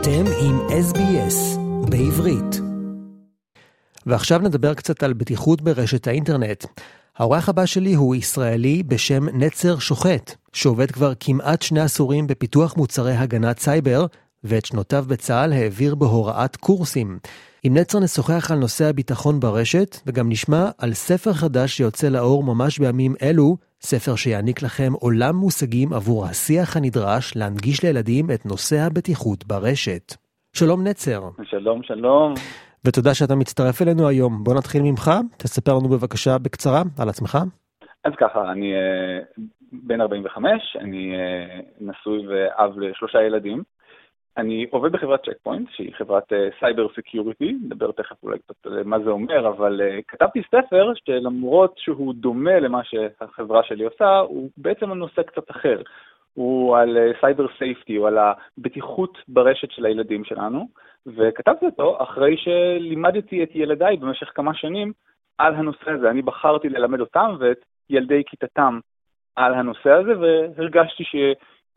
אתם עם SBS בעברית. ועכשיו נדבר קצת על בטיחות ברשת האינטרנט. האורח הבא שלי הוא ישראלי בשם נצר שוחט, שעובד כבר כמעט שני עשורים בפיתוח מוצרי הגנת סייבר, ואת שנותיו בצה"ל העביר בהוראת קורסים. עם נצר נשוחח על נושא הביטחון ברשת, וגם נשמע על ספר חדש שיוצא לאור ממש בימים אלו, ספר שיעניק לכם עולם מושגים עבור השיח הנדרש להנגיש לילדים את נושא הבטיחות ברשת. שלום נצר. שלום, שלום. ותודה שאתה מצטרף אלינו היום. בוא נתחיל ממך, תספר לנו בבקשה בקצרה על עצמך. אז ככה, אני אה, בן 45, אני אה, נשוי ואב לשלושה ילדים. אני עובד בחברת צ'ק פוינט, שהיא חברת cyber אה, security, נדבר תכף אולי קצת על מה זה אומר, אבל uh, כתבתי ספר שלמרות שהוא דומה למה שהחברה שלי עושה, הוא בעצם נושא קצת אחר. הוא על cyber אה, safety, הוא על הבטיחות ברשת של הילדים שלנו, וכתבתי אותו אחרי שלימדתי את ילדיי במשך כמה שנים על הנושא הזה. אני בחרתי ללמד אותם ואת ילדי כיתתם על הנושא הזה, והרגשתי ש...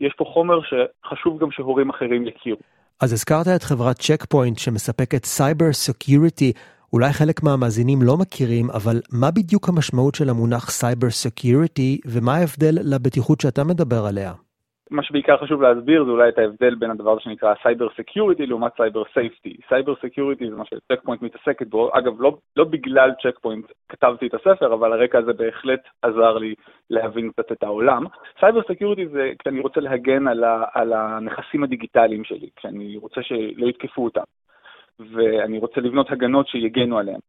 יש פה חומר שחשוב גם שהורים אחרים יכירו. אז הזכרת את חברת צ'ק פוינט שמספקת cyber security. אולי חלק מהמאזינים לא מכירים, אבל מה בדיוק המשמעות של המונח cyber security ומה ההבדל לבטיחות שאתה מדבר עליה? מה שבעיקר חשוב להסביר זה אולי את ההבדל בין הדבר שנקרא cyber security לעומת cyber safety. cyber security זה מה שצ'ק פוינט מתעסקת בו, אגב לא, לא בגלל צ'ק פוינט כתבתי את הספר, אבל הרקע הזה בהחלט עזר לי להבין קצת את העולם. cyber security זה כשאני רוצה להגן על, ה, על הנכסים הדיגיטליים שלי, כשאני רוצה שלא יתקפו אותם, ואני רוצה לבנות הגנות שיגנו עליהם.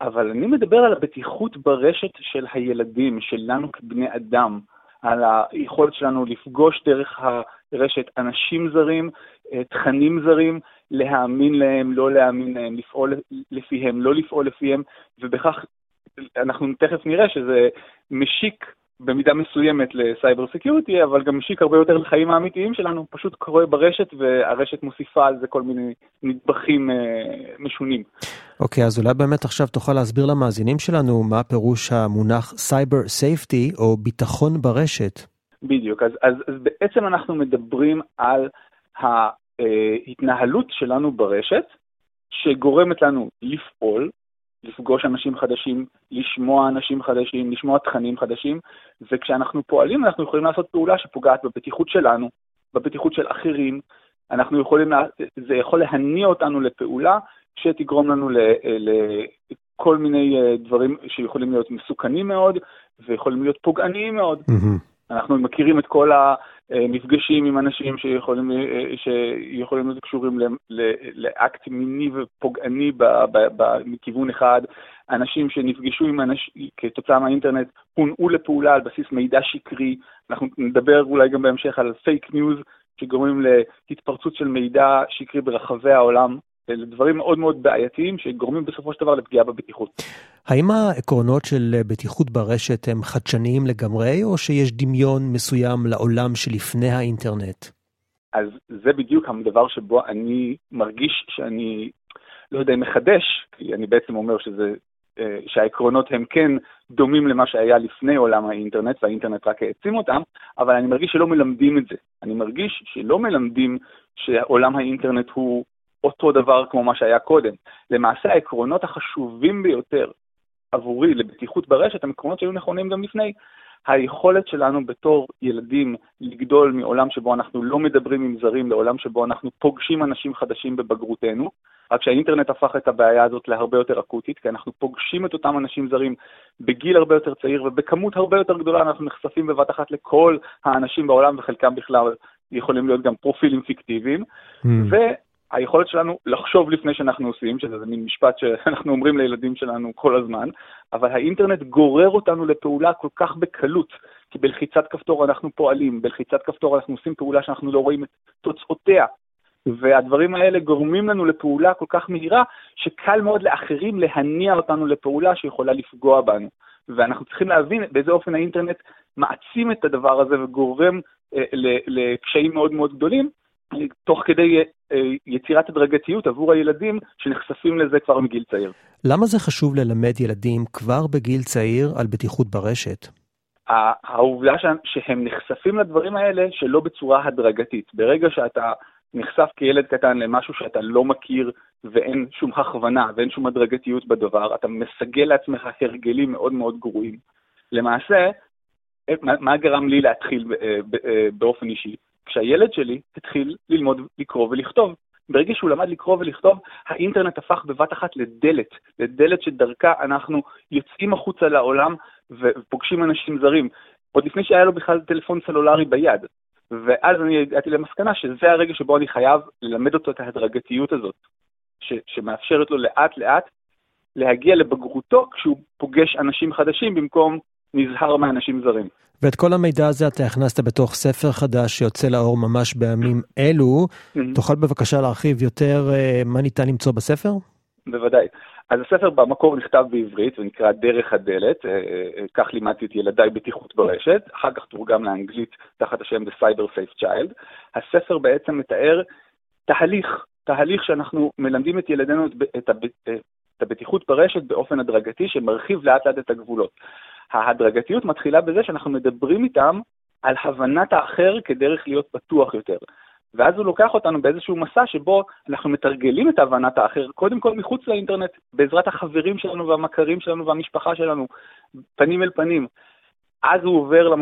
אבל אני מדבר על הבטיחות ברשת של הילדים, שלנו כבני אדם. על היכולת שלנו לפגוש דרך הרשת אנשים זרים, אה, תכנים זרים, להאמין להם, לא להאמין להם, לפעול לפיהם, לא לפעול לפיהם, ובכך אנחנו תכף נראה שזה משיק במידה מסוימת ל cyber security, אבל גם משיק הרבה יותר לחיים האמיתיים שלנו, פשוט קורה ברשת והרשת מוסיפה על זה כל מיני נדבכים אה, משונים. אוקיי, אוקיי, אז אולי באמת עכשיו תוכל להסביר למאזינים שלנו מה פירוש המונח cyber safety או ביטחון ברשת. בדיוק, אז, אז, אז בעצם אנחנו מדברים על ההתנהלות שלנו ברשת, שגורמת לנו לפעול לפגוש אנשים חדשים, לשמוע אנשים חדשים, לשמוע תכנים חדשים, וכשאנחנו פועלים אנחנו יכולים לעשות פעולה שפוגעת בבטיחות שלנו, בבטיחות של אחרים, אנחנו יכולים, זה יכול להניע אותנו לפעולה שתגרום לנו לכל מיני אה, דברים שיכולים להיות מסוכנים מאוד ויכולים להיות פוגעניים מאוד. Mm-hmm. אנחנו מכירים את כל המפגשים עם אנשים שיכולים, שיכולים להיות קשורים לאקט מיני ופוגעני מכיוון אחד, אנשים שנפגשו עם אנשים כתוצאה מהאינטרנט הונעו לפעולה על בסיס מידע שקרי, אנחנו נדבר אולי גם בהמשך על פייק ניוז שגורמים להתפרצות של מידע שקרי ברחבי העולם. אלה דברים מאוד מאוד בעייתיים שגורמים בסופו של דבר לפגיעה בבטיחות. האם העקרונות של בטיחות ברשת הם חדשניים לגמרי, או שיש דמיון מסוים לעולם שלפני האינטרנט? אז זה בדיוק הדבר שבו אני מרגיש שאני, לא יודע אם מחדש, כי אני בעצם אומר שזה, אה, שהעקרונות הם כן דומים למה שהיה לפני עולם האינטרנט, והאינטרנט רק העצים אותם, אבל אני מרגיש שלא מלמדים את זה. אני מרגיש שלא מלמדים שעולם האינטרנט הוא אותו דבר כמו מה שהיה קודם. למעשה העקרונות החשובים ביותר עבורי לבטיחות ברשת הם עקרונות שהיו נכונים גם לפני. היכולת שלנו בתור ילדים לגדול מעולם שבו אנחנו לא מדברים עם זרים לעולם שבו אנחנו פוגשים אנשים חדשים בבגרותנו, רק שהאינטרנט הפך את הבעיה הזאת להרבה יותר אקוטית, כי אנחנו פוגשים את אותם אנשים זרים בגיל הרבה יותר צעיר ובכמות הרבה יותר גדולה אנחנו נחשפים בבת אחת לכל האנשים בעולם וחלקם בכלל יכולים להיות גם פרופילים פיקטיביים. Mm. היכולת שלנו לחשוב לפני שאנחנו עושים, שזה מין משפט שאנחנו אומרים לילדים שלנו כל הזמן, אבל האינטרנט גורר אותנו לפעולה כל כך בקלות, כי בלחיצת כפתור אנחנו פועלים, בלחיצת כפתור אנחנו עושים פעולה שאנחנו לא רואים את תוצאותיה, והדברים האלה גורמים לנו לפעולה כל כך מהירה, שקל מאוד לאחרים להניע אותנו לפעולה שיכולה לפגוע בנו. ואנחנו צריכים להבין באיזה אופן האינטרנט מעצים את הדבר הזה וגורם אה, לקשיים מאוד מאוד גדולים, תוך כדי אה, יצירת הדרגתיות עבור הילדים שנחשפים לזה כבר מגיל צעיר. למה זה חשוב ללמד ילדים כבר בגיל צעיר על בטיחות ברשת? העובדה שהם נחשפים לדברים האלה שלא בצורה הדרגתית. ברגע שאתה נחשף כילד קטן למשהו שאתה לא מכיר ואין שום הכוונה ואין שום הדרגתיות בדבר, אתה מסגל לעצמך הרגלים מאוד מאוד גרועים. למעשה, מה גרם לי להתחיל באופן אישי? כשהילד שלי התחיל ללמוד לקרוא ולכתוב. ברגע שהוא למד לקרוא ולכתוב, האינטרנט הפך בבת אחת לדלת, לדלת שדרכה אנחנו יוצאים החוצה לעולם ופוגשים אנשים זרים, עוד לפני שהיה לו בכלל טלפון סלולרי ביד. ואז אני הגעתי למסקנה שזה הרגע שבו אני חייב ללמד אותו את ההדרגתיות הזאת, ש, שמאפשרת לו לאט לאט להגיע לבגרותו כשהוא פוגש אנשים חדשים במקום נזהר מאנשים זרים. ואת כל המידע הזה אתה הכנסת בתוך ספר חדש שיוצא לאור ממש בימים אלו. Mm-hmm. תוכל בבקשה להרחיב יותר uh, מה ניתן למצוא בספר? בוודאי. אז הספר במקור נכתב בעברית ונקרא דרך הדלת, אה, אה, כך לימדתי את ילדיי בטיחות ברשת, אחר כך תורגם לאנגלית תחת השם The Cyber Safe Child. הספר בעצם מתאר תהליך, תהליך שאנחנו מלמדים את ילדינו את, את הבטיחות ברשת באופן הדרגתי שמרחיב לאט לאט את הגבולות. ההדרגתיות מתחילה בזה שאנחנו מדברים איתם על הבנת האחר כדרך להיות בטוח יותר. ואז הוא לוקח אותנו באיזשהו מסע שבו אנחנו מתרגלים את הבנת האחר, קודם כל מחוץ לאינטרנט, בעזרת החברים שלנו והמכרים שלנו והמשפחה שלנו, פנים אל פנים. אז הוא עובר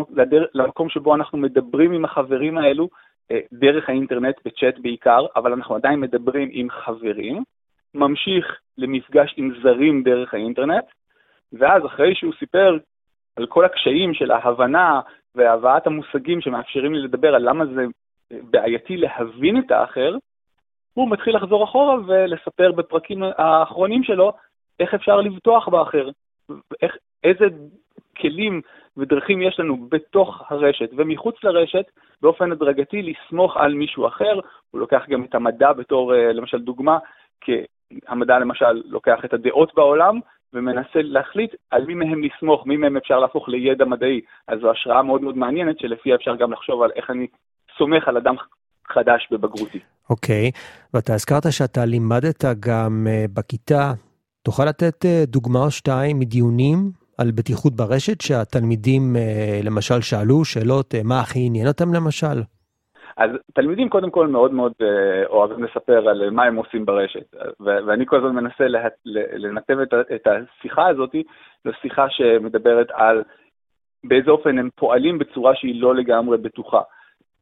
למקום שבו אנחנו מדברים עם החברים האלו, אה, דרך האינטרנט, בצ'אט בעיקר, אבל אנחנו עדיין מדברים עם חברים, ממשיך למפגש עם זרים דרך האינטרנט, ואז אחרי שהוא סיפר על כל הקשיים של ההבנה והבאת המושגים שמאפשרים לי לדבר על למה זה בעייתי להבין את האחר, הוא מתחיל לחזור אחורה ולספר בפרקים האחרונים שלו איך אפשר לבטוח באחר, איך, איזה כלים ודרכים יש לנו בתוך הרשת ומחוץ לרשת באופן הדרגתי לסמוך על מישהו אחר. הוא לוקח גם את המדע בתור, אה, למשל, דוגמה, כי המדע למשל לוקח את הדעות בעולם ומנסה להחליט על מי מהם לסמוך, מי מהם אפשר להפוך לידע מדעי. אז זו השראה מאוד מאוד מעניינת שלפיה אפשר גם לחשוב על איך אני סומך על אדם חדש בבגרותי. אוקיי, okay. ואתה הזכרת שאתה לימדת גם uh, בכיתה. תוכל לתת uh, דוגמה או שתיים מדיונים על בטיחות ברשת שהתלמידים uh, למשל שאלו שאלות, uh, מה הכי עניין אותם למשל? אז תלמידים קודם כל מאוד מאוד uh, אוהבים לספר על מה הם עושים ברשת, ואני כל הזמן מנסה לה- לנתב את השיחה הזאת לשיחה שמדברת על באיזה אופן הם פועלים בצורה שהיא לא לגמרי בטוחה.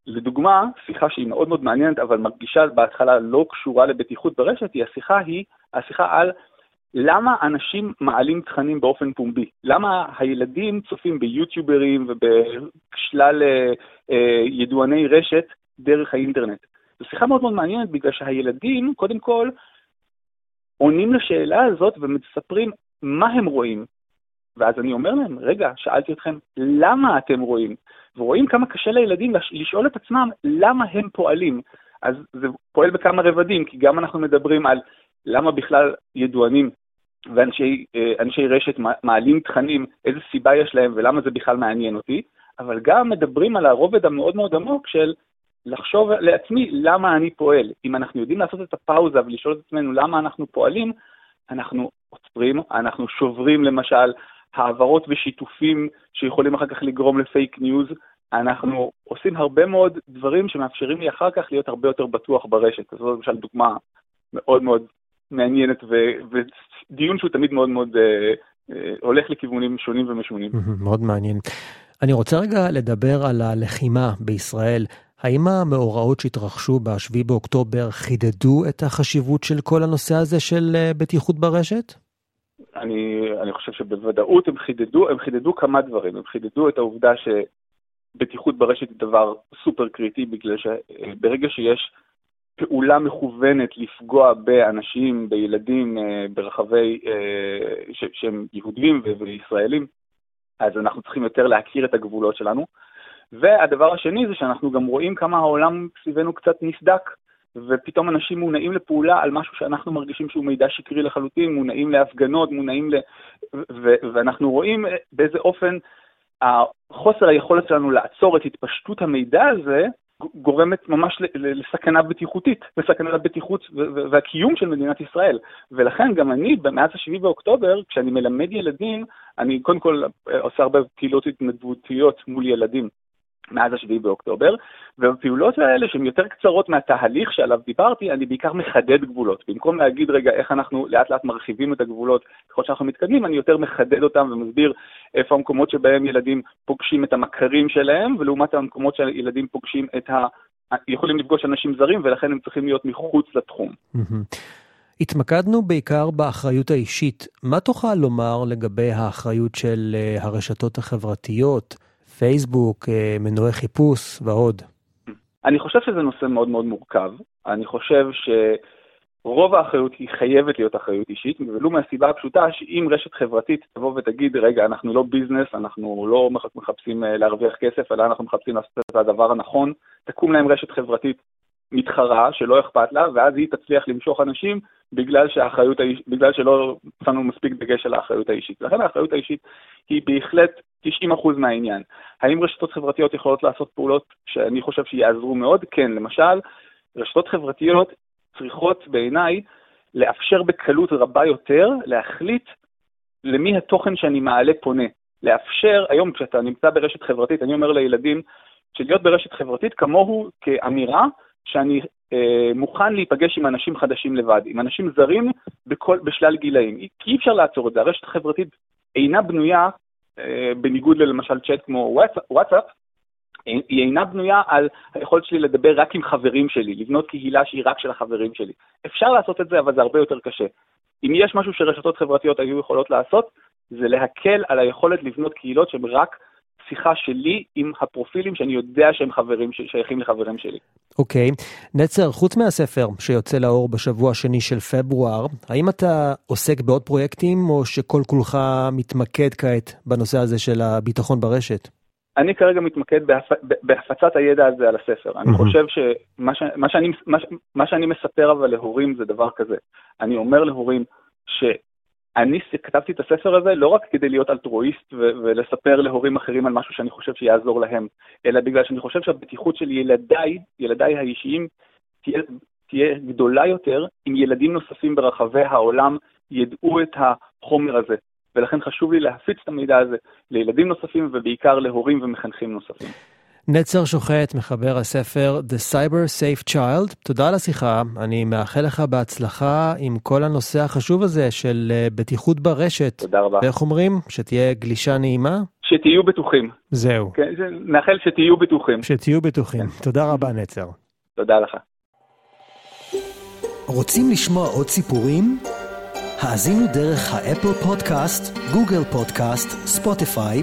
לדוגמה, שיחה שהיא מאוד מאוד מעניינת, אבל מרגישה בהתחלה לא קשורה לבטיחות ברשת, היא השיחה היא השיחה על למה אנשים מעלים תכנים באופן פומבי? למה הילדים צופים ביוטיוברים ובשלל אה, אה, ידועני רשת דרך האינטרנט? זו שיחה מאוד מאוד מעניינת בגלל שהילדים, קודם כל, עונים לשאלה הזאת ומספרים מה הם רואים. ואז אני אומר להם, רגע, שאלתי אתכם, למה אתם רואים? ורואים כמה קשה לילדים לשאול את עצמם למה הם פועלים. אז זה פועל בכמה רבדים, כי גם אנחנו מדברים על למה בכלל ידוענים ואנשי אה, רשת מעלים תכנים, איזה סיבה יש להם ולמה זה בכלל מעניין אותי, אבל גם מדברים על הרובד המאוד מאוד עמוק של לחשוב לעצמי למה אני פועל. אם אנחנו יודעים לעשות את הפאוזה ולשאול את עצמנו למה אנחנו פועלים, אנחנו עוצרים, אנחנו שוברים למשל העברות ושיתופים שיכולים אחר כך לגרום לפייק ניוז. אנחנו עושים הרבה מאוד דברים שמאפשרים לי אחר כך להיות הרבה יותר בטוח ברשת. זו למשל דוגמה מאוד מאוד מעניינת ו- ודיון שהוא תמיד מאוד מאוד אה, אה, הולך לכיוונים שונים ומשונים. מאוד מעניין. אני רוצה רגע לדבר על הלחימה בישראל. האם המאורעות שהתרחשו ב-7 באוקטובר חידדו את החשיבות של כל הנושא הזה של אה, בטיחות ברשת? אני, אני חושב שבוודאות הם חידדו, הם חידדו כמה דברים. הם חידדו את העובדה שבטיחות ברשת היא דבר סופר קריטי, בגלל שברגע שיש פעולה מכוונת לפגוע באנשים, בילדים, אה, ברחבי, אה, ש, שהם יהודים וישראלים, אז אנחנו צריכים יותר להכיר את הגבולות שלנו. והדבר השני זה שאנחנו גם רואים כמה העולם סביבנו קצת נסדק. ופתאום אנשים מונעים לפעולה על משהו שאנחנו מרגישים שהוא מידע שקרי לחלוטין, מונעים להפגנות, מונעים ל... ו- ואנחנו רואים באיזה אופן חוסר היכולת שלנו לעצור את התפשטות המידע הזה, גורמת ממש לסכנה בטיחותית, לסכנה לבטיחות והקיום של מדינת ישראל. ולכן גם אני, מאז ה-7 באוקטובר, כשאני מלמד ילדים, אני קודם כל עושה הרבה קהילות התנדבותיות מול ילדים. מאז השביעי באוקטובר, ובפעולות האלה שהן יותר קצרות מהתהליך שעליו דיברתי, אני בעיקר מחדד גבולות. במקום להגיד רגע איך אנחנו לאט לאט מרחיבים את הגבולות ככל שאנחנו מתקדמים, אני יותר מחדד אותם ומסביר איפה המקומות שבהם ילדים פוגשים את המכרים שלהם, ולעומת המקומות שילדים פוגשים את ה... יכולים לפגוש אנשים זרים ולכן הם צריכים להיות מחוץ לתחום. התמקדנו בעיקר באחריות האישית. מה תוכל לומר לגבי האחריות של אה, הרשתות החברתיות, פייסבוק, אה, מנועי חיפוש ועוד? אני חושב שזה נושא מאוד מאוד מורכב. אני חושב שרוב האחריות היא חייבת להיות אחריות אישית, ולו מהסיבה הפשוטה שאם רשת חברתית תבוא ותגיד, רגע, אנחנו לא ביזנס, אנחנו לא מחפשים אה, להרוויח כסף, אלא אנחנו מחפשים לעשות את הדבר הנכון, תקום להם רשת חברתית מתחרה שלא אכפת לה, ואז היא תצליח למשוך אנשים בגלל, שהאחריות, בגלל שלא שמנו מספיק דגש על האחריות האישית. לכן האחריות האישית היא בהחלט 90% מהעניין. האם רשתות חברתיות יכולות לעשות פעולות שאני חושב שיעזרו מאוד? כן, למשל, רשתות חברתיות צריכות בעיניי לאפשר בקלות רבה יותר להחליט למי התוכן שאני מעלה פונה. לאפשר, היום כשאתה נמצא ברשת חברתית, אני אומר לילדים, שלהיות ברשת חברתית כמוהו כאמירה שאני אה, מוכן להיפגש עם אנשים חדשים לבד, עם אנשים זרים בכל, בשלל גילאים. כי אי אפשר לעצור את זה. הרשת החברתית אינה בנויה, אה, בניגוד ללמשל צ'אט כמו וואטסאפ, היא אינה בנויה על היכולת שלי לדבר רק עם חברים שלי, לבנות קהילה שהיא רק של החברים שלי. אפשר לעשות את זה, אבל זה הרבה יותר קשה. אם יש משהו שרשתות חברתיות היו יכולות לעשות, זה להקל על היכולת לבנות קהילות שהן רק שיחה שלי עם הפרופילים שאני יודע שהם חברים, שייכים לחברים שלי. אוקיי. Okay. נצר, חוץ מהספר שיוצא לאור בשבוע השני של פברואר, האם אתה עוסק בעוד פרויקטים או שכל כולך מתמקד כעת בנושא הזה של הביטחון ברשת? אני כרגע מתמקד בהפ... בהפצת הידע הזה על הספר. אני חושב שמה ש... מה שאני, מה... מה שאני מספר אבל להורים זה דבר כזה. אני אומר להורים ש... אני כתבתי את הספר הזה לא רק כדי להיות אלטרואיסט ו- ולספר להורים אחרים על משהו שאני חושב שיעזור להם, אלא בגלל שאני חושב שהבטיחות של ילדיי, ילדיי האישיים, תהיה, תהיה גדולה יותר אם ילדים נוספים ברחבי העולם ידעו את החומר הזה. ולכן חשוב לי להפיץ את המידע הזה לילדים נוספים ובעיקר להורים ומחנכים נוספים. נצר שוחט, מחבר הספר The Cyber Safe Child, תודה על השיחה. אני מאחל לך בהצלחה עם כל הנושא החשוב הזה של אה, בטיחות ברשת. תודה רבה. ואיך אומרים? שתהיה גלישה נעימה? שתהיו בטוחים. זהו. כן, נאחל שתהיו בטוחים. שתהיו בטוחים. כן. תודה רבה, נצר. תודה לך. רוצים לשמוע עוד סיפורים? האזינו דרך האפל פודקאסט, גוגל פודקאסט, ספוטיפיי,